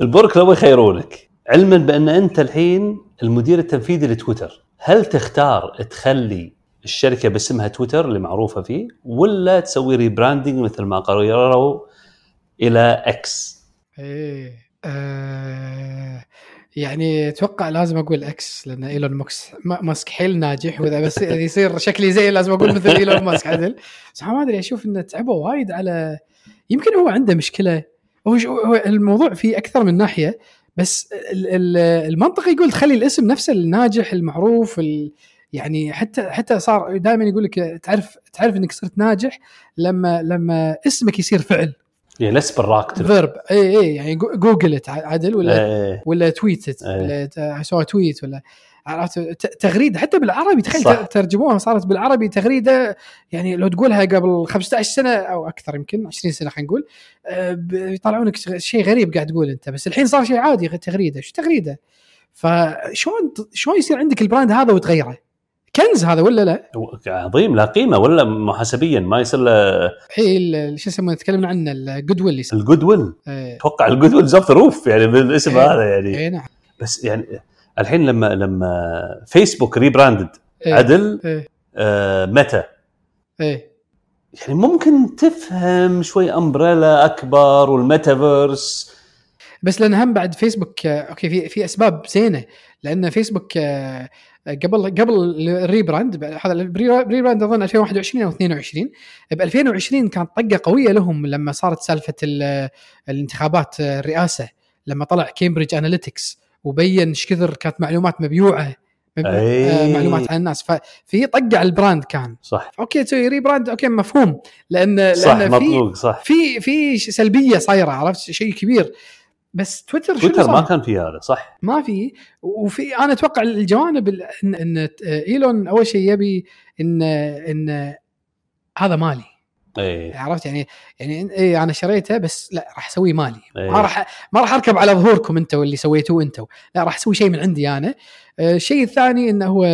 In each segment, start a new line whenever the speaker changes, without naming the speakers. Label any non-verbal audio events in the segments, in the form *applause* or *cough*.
البرك لو يخيرونك. علما بأن أنت الحين المدير التنفيذي لتويتر. هل تختار تخلي الشركة باسمها تويتر اللي معروفة فيه ولا تسوي rebranding مثل ما قرروا إلى إكس
إيه آه يعني أتوقع لازم أقول إكس لأن إيلون ماكس ماسك حيل ناجح واذا بس *laughs* يصير شكلي زي لازم أقول مثل إيلون ماسك عدل. بس ما أدري أشوف إنه تعبوا وايد على يمكن هو عنده مشكلة هو هو الموضوع فيه أكثر من ناحية بس المنطق يقول تخلي الاسم نفسه الناجح المعروف ال يعني حتى حتى صار دائما يقول لك تعرف تعرف إنك صرت ناجح لما لما اسمك يصير فعل.
يعني becomes a
verb اي اي يعني جوجلت عدل ولا أي. ولا tweet ت ولا سوى tweet ولا عرفت؟ تغريدة. حتى بالعربي تخيل ترجموها صارت بالعربي تغريدة يعني لو تقولها قبل 15 سنة أو أكثر يمكن 20 سنة خلينا نقول آه، يطلعونك شيء غريب قاعد تقول أنت. بس الحين صار شيء عادي تغريدة. شو تغريدة؟ فشلون شلون يصير عندك ال brand هذا وتغيره؟ كنز هذا ولا لا؟
عظيم لا قيمة ولا محاسبيا ما يصير له
اي شو يسمونه؟ تكلمنا عنه ال goodwill
ال goodwill أتوقع ال goodwill زوف روف يعني بالاسم إيه. هذا يعني.
اي نعم.
بس يعني الحين لما لما فيسبوك rebranded إيه عدل إيه. آه متى؟
إيه.
يعني ممكن تفهم شوي umbrella أكبر والميتافيرس.
بس لأن هم بعد فيسبوك okay في في أسباب زينة. لأن فيسبوك قبل قبل ال rebrand هذا ال rebrand أظن 2021 أو 22 ب 2020 كانت طقة قوية لهم لما صارت سالفة الانتخابات الرئاسة لما طلع كامبريدج اناليتكس وبين إيش كثر كانت معلومات مبيوعة
أيه.
معلومات عن الناس. ففي طقه على ال brand كان.
صح.
okay تسوي rebrand okay مفهوم. لأن
صح لأن في صح.
في في سلبية صايرة عرفت؟ شيء كبير. بس تويتر
تويتر ما كان في هذا صح.
ما في. وفي أنا أتوقع الجوانب ان, إن إيلون أول شيء يبي ان إن هذا مالي.
إيه.
عرفت؟ يعني يعني إيه أنا شريته بس لا راح أسويه مالي. أيه. ما راح ما راح أركب على ظهوركم أنتم اللي سويتوه أنتم لا راح أسوي شيء من عندي أنا. آه، الشيء الثاني إنه هو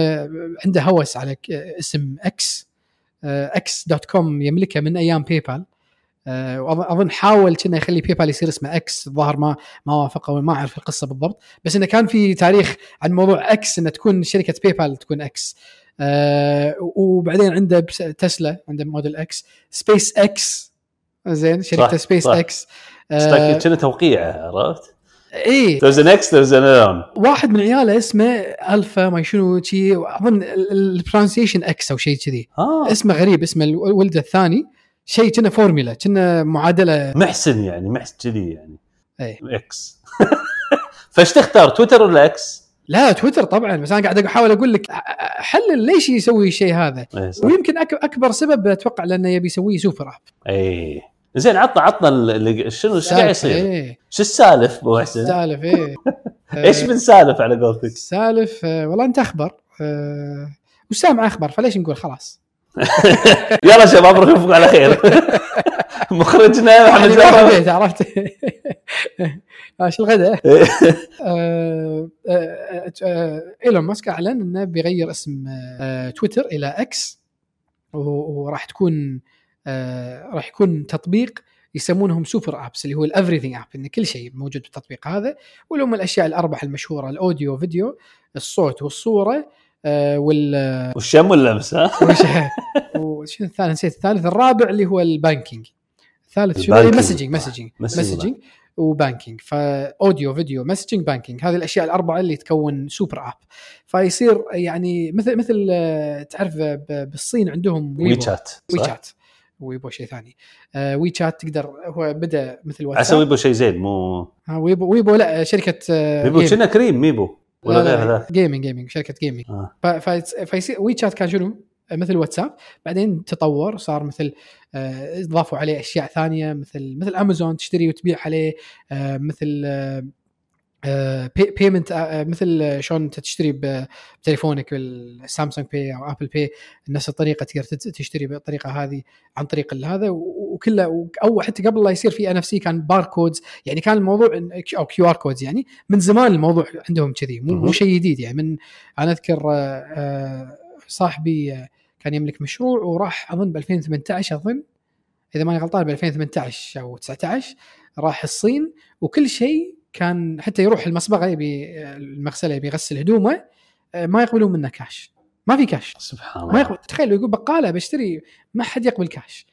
عنده هوس على اسم إكس X dot com يملكه من أيام باي بال آه، أظن حاول كنا يخلي باي بال يصير اسمه إكس الظاهر ما ما وافقوا ما أعرف القصة بالضبط. بس إنه كان في تاريخ عن موضوع إكس إنه تكون شركة باي بال تكون إكس آه وبعدين عنده تسلا عنده Model X سبيس إكس زين شركه سبيس إكس
آه كنا توقيعه عرفت؟
اي
ذيرز ان إكس ذيرز ان
واحد من عياله اسمه الفا ما شنو شي أظن البرونسيشن إكس أو شيء كذي.
آه.
اسمه غريب اسمه الولد الثاني. شيء كنا فورميلا كنا معادلة.
محسن يعني محسن كذي يعني.
اي
إكس *laughs* فايش تختار تويتر ولا إكس؟
لا تويتر طبعا بس أنا قاعد أحاول أقول لك حلل ليش يسوي الشيء هذا
أيه
ويمكن أكبر سبب أتوقع لأنه يبي يسويه سوبر أب
اي زين عطنا عطنا شنو إيش قاعد يصير؟
إيه.
شو السالف ابو حسن؟
السالف إيه *laughs*
إيش من سالف على قولتك؟
سالف آه، والله أنت أخبر أه وسام أخبر فليش نقول خلاص *laughs*
يلا شباب نشوفكم على خير. *laughs* مخرجنا
احمد البيت عرفت *laughs* إيش الغداء؟ آه، آه، آه، إيلون ماسك أعلن إنه بيغير اسم تويتر إلى إكس وراح تكون راح يكون تطبيق يسمونهم super apps اللي هو ال everything app إن كل شيء موجود بالتطبيق هذا. واللي هم الأشياء الاربعه المشهورة ال audio video الصوت والصورة وال
والشم واللمس ها؟ *laughs*
وشنو الثالث؟ نسيت الثالث. الرابع اللي هو ال banking. الثالث شنو؟ messaging messaging messaging و banking. ف audio video messaging banking هذه الأشياء الأربعة اللي تكون super app فيصير يعني مثل مثل تعرف بالصين عندهم
وي شات
وي شات ويبو شيء ثاني. آه وي شات تقدر هو بدأ مثل
واتساب عسى ويبو شيء زين مو
ها ويبو ويبو لا شركة آه
ويبو كنا كريم ميبو ولا غير هذا
جيمنج جيمنج شركة جيمنج
آه.
فيصير وي شات كان شنو؟ مثل واتساب بعدين تطور صار مثل آه، إضافوا عليه أشياء ثانية مثل مثل امازون تشتري وتبيع عليه آه، مثل payment آه، مثل شلون أنت تشتري بتليفونك السامسونج باي أو ابل باي نفس الطريقة تقدر تشتري بالطريقة هذه عن طريق هذا وكله أو حتى قبل لا يصير في NFC كان barcodes يعني كان الموضوع أو QR codes يعني من زمان الموضوع عندهم كذي مو, مو شيء جديد يعني. من أنا أذكر صاحبي كان يملك مشروع وراح أظن ب 2018 أظن إذا ماني غلطان ب 2018 أو 19 راح الصين وكل شيء كان حتى يروح المصبغه يبي المغسلة يبي يغسل هدومه آه، ما يقبلون منه كاش ما في كاش
سبحان
ما
الله.
يقبل. تخيل يقول بقالة بشتري ما حد يقبل كاش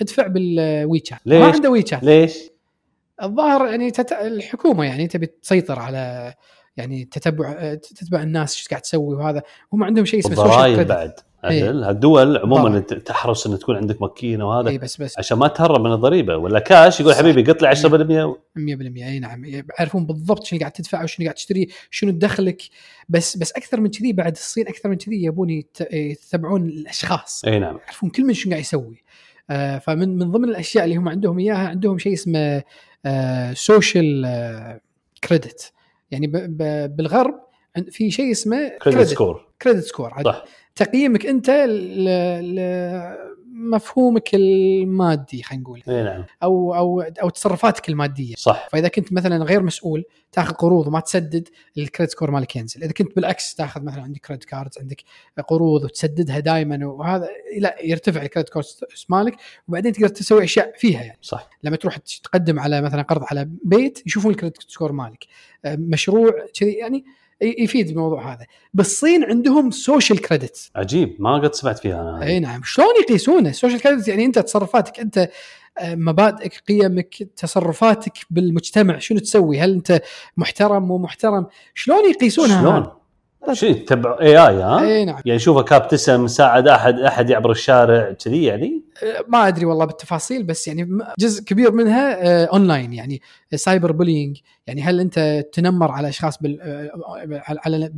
ادفع بالويتشات.
ليش؟
ما عنده ويتشات.
ليش؟
الظاهر يعني تت... الحكومة يعني تبي تسيطر على يعني تتبع تتبع الناس إيش قاعد تسوي وهذا. هم عندهم شيء اسمه credit.
بعد.
إيه.
عدل. الدول عموما تحرص إن تكون عندك ماكينة وهذا.
اي بس بس.
عشان ما تهرب من الضريبة. ولا كاش يقول
صح.
حبيبي قط لي 10%
100% إي نعم. يعرفون بالضبط شنو قاعد تدفع وشنو قاعد تشتري شنو دخلك. بس بس أكثر من كذي بعد الصين أكثر من كذي يبون يت- يتبعون الأشخاص.
إي نعم.
يعرفون كل من شنو قاعد يسوي. فمن من ضمن الأشياء اللي هم عندهم إياها عندهم شيء اسمه social credit يعني ب- ب- بالغرب في شيء اسمه
credit
score credit
score
تقييمك أنت ل- لمفهومك المادي خلينا نقول.
إي نعم.
أو أو أو تصرفاتك المادية.
صح.
فإذا كنت مثلا غير مسؤول تأخذ قروض وما تسدد ال credit score مالك ينزل. إذا كنت بالعكس تأخذ مثلا عندك credit cards عندك قروض وتسددها دائما وهذا لا يرتفع ال credit score مالك وبعدين تقدر تسوي أشياء فيها يعني.
صح.
لما تروح تقدم على مثلا قرض على بيت يشوفون ال credit score مالك. آه، مشروع كذي يعني يفيد الموضوع هذا. بالصين عندهم social credit
عجيب ما قد سمعت فيها أنا.
أي نعم. شلون يقيسونه ال social credit يعني أنت تصرفاتك أنت آه، مبادئك قيمك تصرفاتك بالمجتمع شنو تسوي؟ هل أنت محترم مو محترم؟ شلون يقيسونها؟
شلون؟ شو تبع اي اي ها؟
اي نعم.
يعني شوفه كا ابتسم ساعد أحد أحد يعبر الشارع كذي يعني؟
آه، ما أدري والله بالتفاصيل بس يعني جزء كبير منها اونلاين يعني cyber bullying يعني هل أنت تنمر على أشخاص بال آه، على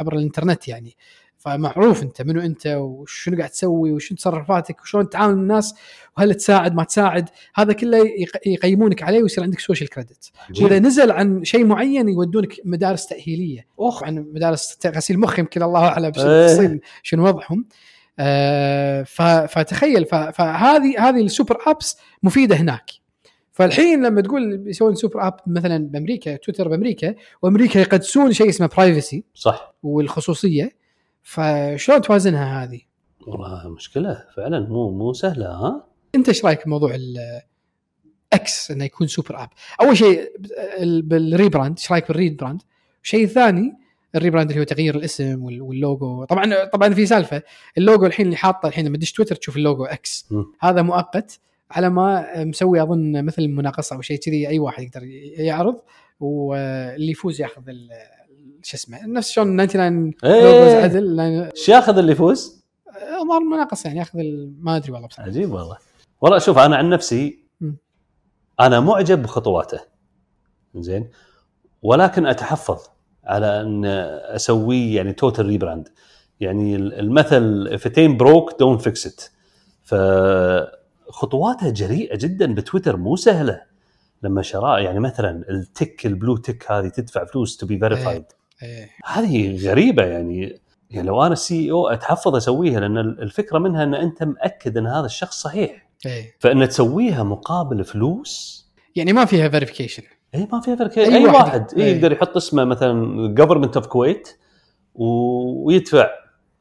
عبر الإنترنت يعني؟ فمعروف انت منو انت وشنو قاعد تسوي وشنو تصرفاتك وشلون تتعامل مع الناس وهل تساعد ما تساعد. هذا كله يق- يقيمونك عليه ويصير عندك social credit واذا. نزل عن شيء معين يودونك مدارس تأهيلية.
اخ
طبعا مدارس غسيل مخ يمكن الله أعلم بش-
إيه.
شنو وضعهم. آه، فتخيل فهذه هذه ال super apps مفيدة هناك. فالحين لما تقول بيسوون super app مثلا بأمريكا تويتر بأمريكا وأمريكا يقدسون شيء اسمه privacy
صح.
والخصوصية فشلون توازنها هذه؟
والله مشكلة فعلا مو مو سهلة ها
انت إيش رأيك بموضوع ال X إنه يكون super app؟ أول شيء ال- بال rebrand إيش رأيك بال rebrand؟ الشيء الثاني ال rebrand اللي هو تغيير الاسم وال- واللوجو طبعا طبعا في سالفة اللوجو الحين اللي حاطه الحين لما تدش تويتر تشوف ال logo X
مم.
هذا مؤقت على ما مسوي أظن مثل مناقصة أو شيء كذي أي واحد يقدر يعرض واللي يفوز ياخذ شو اسمه نفس شلون 99
إيه.
logos عدل
إيش ياخذ اللي يفوز؟
ظهر مناقصه يعني ياخذ ما أدري والله بصراحة.
عجيب والله. والله شوف أنا عن نفسي. أنا معجب بخطواته. زين؟ ولكن أتحفظ على أن أسويه يعني total rebrand يعني المثل if it ain't broke don't fix it. فخطواته جريئة جدا بتويتر مو سهلة. لما شراه يعني مثلا التك ال blue tick هذه تدفع فلوس to be verified
إيه.
هذه غريبة يعني يعني لو أنا ال CEO أتحفظ أسويها لأن الفكرة منها إن أنت مأكد إن هذا الشخص صحيح
إيه.
فإن تسويها مقابل فلوس
يعني ما فيها verification
اي ما فيها
أي
أي, أي
واحد.
واحد,
إيه.
إيه يقدر يحط اسمه مثلا Government of Kuwait ويدفع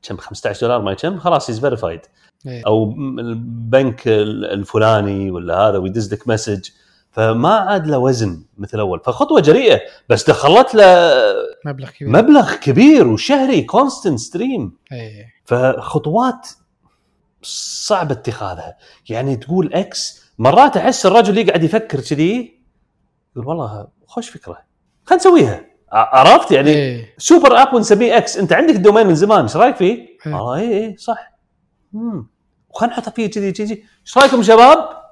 كم 15 دولار ما كم خلاص is verified
إيه.
أو البنك ال- الفلاني ولا هذا ويدز لك message فما عاد له وزن مثل أول. فخطوة جريئة بس دخلت له
مبلغ كبير.
مبلغ كبير وشهري constant stream
إيه.
فخطوات صعب اتخاذها. يعني تقول X مرات أحس الرجل يقعد يفكر كذي يقول والله خوش فكرة. خلينا نسويها. عرفت؟ يعني
إيه.
super app ونسميه X أنت عندك ال domain من زمان إيش رأيك فيه؟
إيه.
والله اي اي صح. امم وخلينا نحطه فيه كذي كذي. إيش رأيكم شباب؟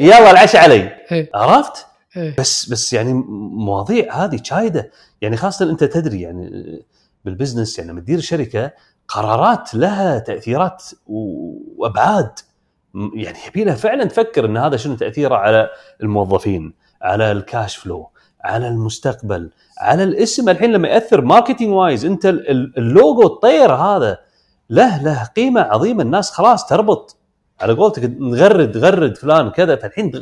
يلا العشاء علي
إيه.
عرفت؟
إيه.
بس بس يعني مواضيع هذه شايكة يعني خاصة أنت تدري يعني بال business يعني لما تدير شركة قرارات لها تأثيرات وأبعاد يعني يبي لها فعلا تفكر إن هذا شنو تأثيره على الموظفين على ال cash flow على المستقبل على الاسم الحين لما يأثر marketing wise أنت ال- ال- اللوجو الطير هذا له له قيمة عظيمة الناس خلاص تربط على قولتك نغرد غرد فلان كذا فالحين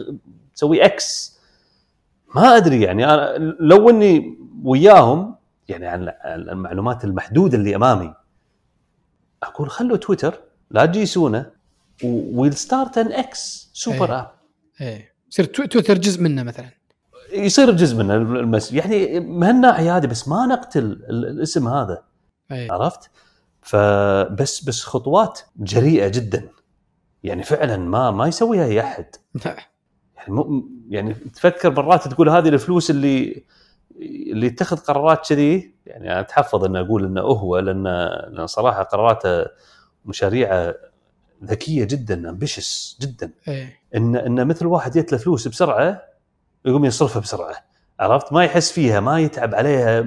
تسوي X ما أدري يعني أنا لو إني وياهم يعني عن المعلومات المحدودة اللي أمامي أقول خلوا تويتر لا تجيسونه we'll start an X
super.
app
إيه يصير تو- تويتر جزء منه مثلا
يصير جزء من ال mess يعني من الناحيه هذه بس ما نقتل ال- الاسم هذا
أي.
عرفت؟ فبس بس خطوات جريئة جدا يعني فعلا ما ما يسويها أي أحد. يعني مو يعني تفكر مرات تقول هذه الفلوس اللي اللي يتخذ قرارات كذي يعني أتحفظ ان أقول إنه هو لأن لأن صراحة قراراته مشاريعه ذكية جدا ambitious جدا.
إيه.
ان إن مثل واحد جت له فلوس بسرعة يقوم يصرفها بسرعة. عرفت؟ ما يحس فيها ما يتعب عليها.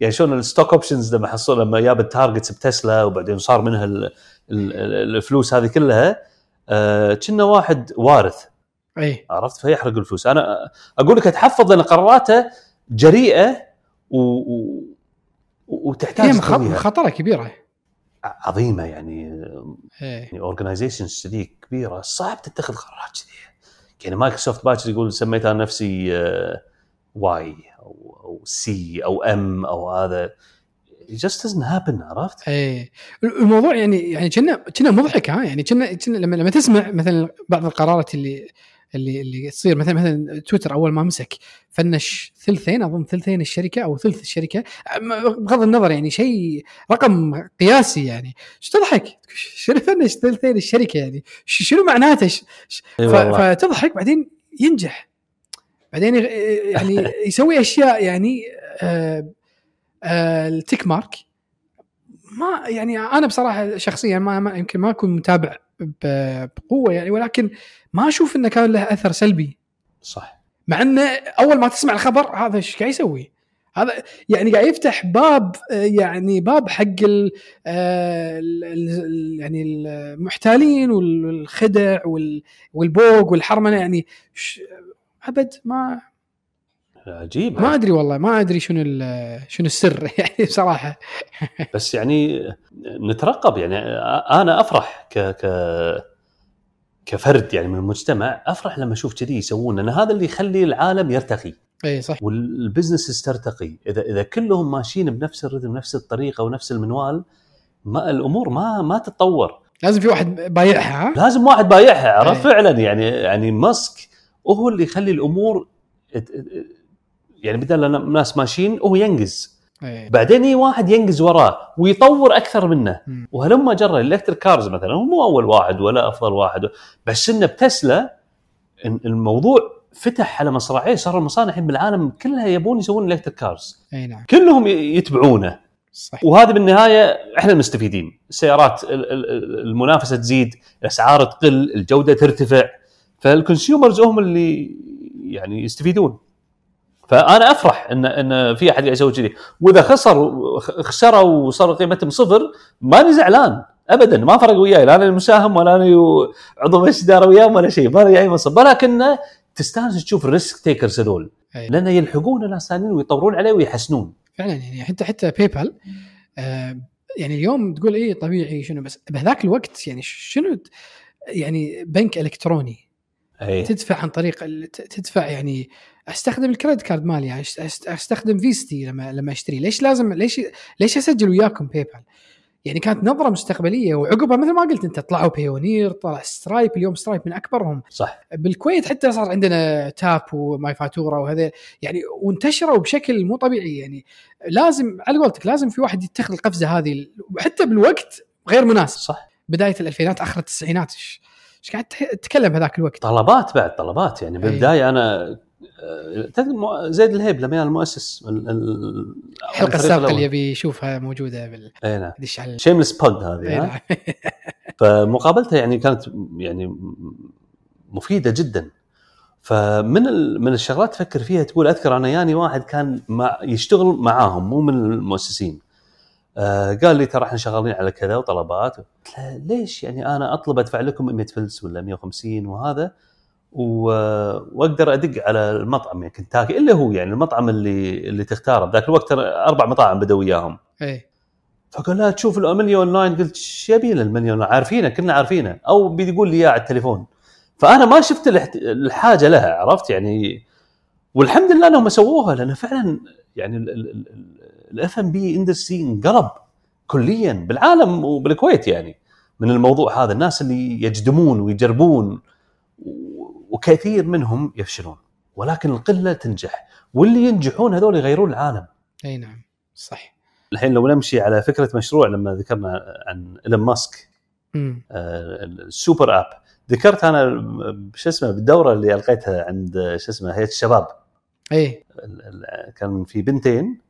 يعني شلون ال stock options لما حصل لما جاب ال targets بتسلا وبعدين صار منها ال- ال- ال- الفلوس هذه كلها كنه واحد وارث.
إيه
عرفت؟ فيحرق الفلوس. أنا أقول لك اتحفظ لأن قراراته جريئة و... و... وتحتاج.
مخاطرة كبيرة.
عظيمة يعني. يعني organizations كذي كبيرة. صعب تتخذ قرارات كذي يعني مايكروسوفت باكر يقول سميت أنا نفسي آه، Y أو C أو M أو هذا. Just doesn't happen عرفت؟
إيه الموضوع يعني يعني كنا كنا مضحك ها يعني كنا كنا لما لما تسمع مثلا بعض القرارات اللي اللي اللي تصير مثلا مثلا تويتر أول ما مسك فنش ثلثين أظن ثلثين الشركة أو ثلث الشركة بغض النظر يعني شيء رقم قياسي يعني إيش تضحك؟ شنو فنش ثلثين الشركة يعني شنو معناته؟
إي
فتضحك بعدين ينجح بعدين يعني يسوي أشياء يعني آه التيك مارك. ما يعني أنا بصراحة شخصيا ما, ما يمكن ما أكون متابع بقوة يعني ولكن ما أشوف إنه كان له أثر سلبي.
صح.
مع إنه أول ما تسمع الخبر هذا إيش قاعد يسوي؟ هذا يعني قاعد يفتح باب آه، يعني باب حق ال آه، يعني المحتالين والخدع وال- والبوق والحرمنة يعني. أبد ما
عجيب
ما أدري والله ما أدري شنو شنو السر *laughs* يعني بصراحة.
بس يعني نترقب يعني أنا أفرح ك ك كفرد يعني من المجتمع أفرح لما أشوف كذي يسوون لأن هذا اللي يخلي العالم يرتقي.
اي صح.
وال business ترتقي إذا إذا كلهم ماشيين بنفس الرتم نفس الطريقة ونفس المنوال ما الأمور ما ما تتطور.
لازم في واحد بايعها ها؟
لازم واحد بايعها عرفت؟
أي.
فعلا يعني يعني ماسك وهو اللي يخلي الأمور يعني بدل ناس ماشيين هو ينجز
إيه.
بعدين يجي واحد ينجز وراه ويطور أكثر منه. وهلما جرى ال electric cars مثلا هو مو أول واحد ولا أفضل واحد بس انه بتسلا الموضوع فتح على مصراعيه صار المصانع الحين بالعالم كلها يبون يسوون electric cars.
إي نعم.
كلهم يتبعونه.
صح
وهذه بالنهاية إحنا المستفيدين. السيارات ال- ال- المنافسة تزيد الأسعار تقل الجودة ترتفع فال consumers هم اللي يعني يستفيدون. فأنا أفرح ان إن في أحد قاعد يسوي كذي. وإذا خسر خسروا وصار قيمتهم صفر ماني زعلان. ابدا ما فرق وياي. لا أنا المساهم ولا أنا عضو مجلس إدارة وياهم ولا شيء. ما لي أي منصب. ولكن تستانس تشوف ال risk takers هذول.
أي.
لأن يلحقون ناس ثانيين ويطورون عليه ويحسنون.
فعلا يعني حتى حتى باي بال آه يعني اليوم تقول إيه طبيعي شنو بس بهذاك الوقت يعني شنو يعني بنك إلكتروني.
أي.
تدفع عن طريق تدفع يعني أستخدم ال credit card مالي يعني أستخدم فيزتي لما لما أشتري. ليش لازم ليش ليش أسجل وياكم باي بال؟ يعني كانت نظرة مستقبلية وعقبها مثل ما قلت أنت طلعوا بيونير طلع سترايب اليوم سترايب من أكبرهم.
صح.
بالكويت حتى صار عندنا تاب وماي فاتوره وهذا يعني وانتشروا بشكل مو طبيعي. يعني لازم على قولتك لازم في واحد يتخذ القفزة هذه حتى بالوقت غير مناسب.
صح.
بداية الألفينات آخر التسعينات إيش قاعد تتكلم هذاك الوقت؟
طلبات بعد طلبات. يعني بالبداية أنا زيد الهيب لما المؤسس ال- ال-
الحلقة
السابقة.
اللي يبي يشوفها موجودة بال
إي نعم شيمليس بوج هذه؟
نعم. *laughs*
فمقابلته يعني كانت يعني مفيدة جدا فمن من الشغلات تفكر فيها تقول أذكر أنا ياني واحد كان مع يشتغل معاهم مو من المؤسسين آه قال لي ترى إحنا شغالين على كذا وطلبات قلت له ليش يعني أنا أطلب أدفع لكم 100 فلس ولا 150 وهذا وأقدر أدق على المطعم يعني كنتاكي إلا هو يعني المطعم اللي اللي تختاره. بذاك الوقت أربع مطاعم بدوا وياهم.
إيه.
فقال لا تشوف المنيو اونلاين قلت إيش يبي له المنيو عارفينه كلنا عارفينه. أو بيقول لي إياه على التليفون. فأنا ما شفت الحاجة لها عرفت يعني؟ والحمد لله انهم سووها لأن فعلا يعني ال F&B industry انقلب كليا بالعالم وبالكويت يعني. من الموضوع هذا الناس اللي يجدمون ويجربون وكثير منهم يفشلون ولكن القلة تنجح واللي ينجحون هذول يغيرون العالم.
أي نعم صح.
الحين لو نمشي على فكرة مشروع لما ذكرنا عن إيلون ماسك آه، ال super app. ذكرت أنا شو اسمه بالدورة اللي ألقيتها عند شو اسمه هيئة الشباب. أي. كان في بنتين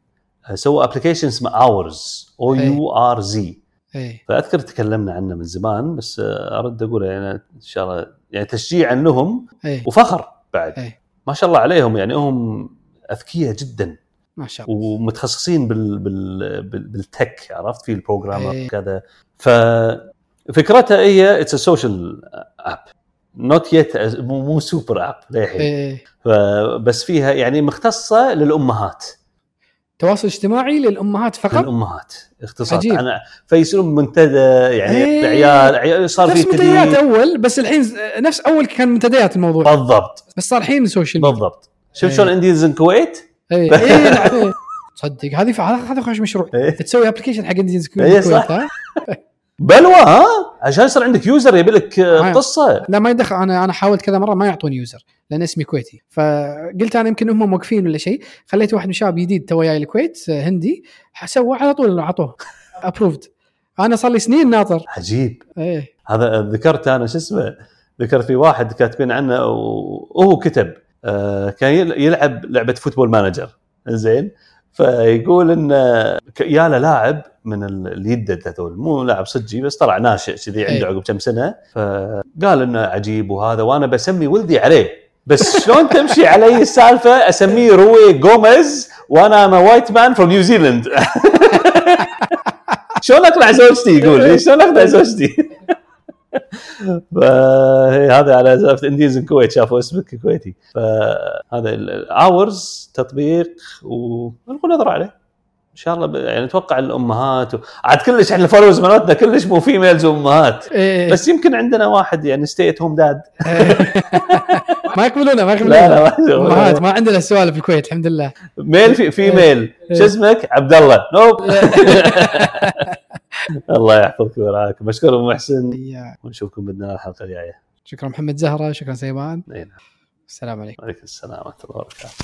آه، سووا application اسمه Ours أو U R Z
A
فأذكر تكلمنا عنه من زمان بس أرد أقول يعني إن شاء الله يعني تشجيعا لهم
اي
وفخر بعد.
اي
ما شاء الله عليهم يعني هم أذكياء جدا.
ما شاء الله.
ومتخصصين بال بال بال بال tech عرفت؟ في ال programmer
إيه.
وكذا. ففكرتها هي it's social app not yet مو super app للحين.
اي
فبس فيها يعني مختصة للأمهات.
تواصل اجتماعي للأمهات فقط
للأمهات اختصاص
عجيب.
أنا فيصيرون منتدى يعني
إيه.
عيال عيال صار في
منتديات أول بس الحين نفس أول كان منتديات الموضوع
بالضبط
بس صار الحين social media
بالضبط شوف
إيه.
شلون انديز الكويت
اي اي *laughs* إيه. تصدق هذه هذا خوش مشروع
إيه.
تسوي application حق انديز
إيه، صح. *laughs* بلوى ها؟ عشان يصير عندك user يبي لك آه،. قصة.
لا ما يدخل. أنا أنا حاولت كذا مرة ما يعطوني user لأن اسمي كويتي. فقلت أنا يمكن هم موقفين ولا شيء. خليت واحد من الشباب جديد توه جاي الكويت آه، هندي سوى على طول أعطوه. *laughs* approved أنا صار لي سنين ناطر.
عجيب.
إيه.
هذا ذكرت أنا شو اسمه؟ ذكرت في واحد كاتبين عنه وهو كتب آه، كان يل- يلعب لعبة Football Manager. زين فيقول إن يا له لاعب من ال- اليدد هذول. مو لاعب صجي بس طلع ناشئ كذي عنده
إيه.
عقب كم سنة. فقال إنه عجيب وهذا وأنا بسمي ولدي عليه. بس شلون تمشي علي السالفة؟ أسميه روي جوميز وأنا am white man from New Zealand شلون أقنع زوجتي؟ يقول شلون أقنع زوجتي؟ *laughs* فهذا على سالفه انديز الكويت شافوا اسمك كويتي فهذا ال Ours تطبيق ونقول نظره عليه. إن شاء الله ب- يعني أتوقع الأمهات و... عاد كلش إحنا ال followers مالتنا كلش مو females وأمهات.
إيه.
بس يمكن عندنا واحد يعني stay-at-home dad
ما يقبلونه ما يقبلونه.
لا لا ما
أمهات ما عندنا سوالف بالكويت الحمد لله.
male في female
إيه.
شو اسمك؟ عبد الله. nope *laughs* *laughs* الله يحفظك ويرعاك مشكور محسن. ونشوفكم بإذن الله الحلقة الجاية.
شكرا محمد زهرة شكرا سيبان.
نعم.
السلام عليكم.
عليكم السلام ورحمة الله وبركاته.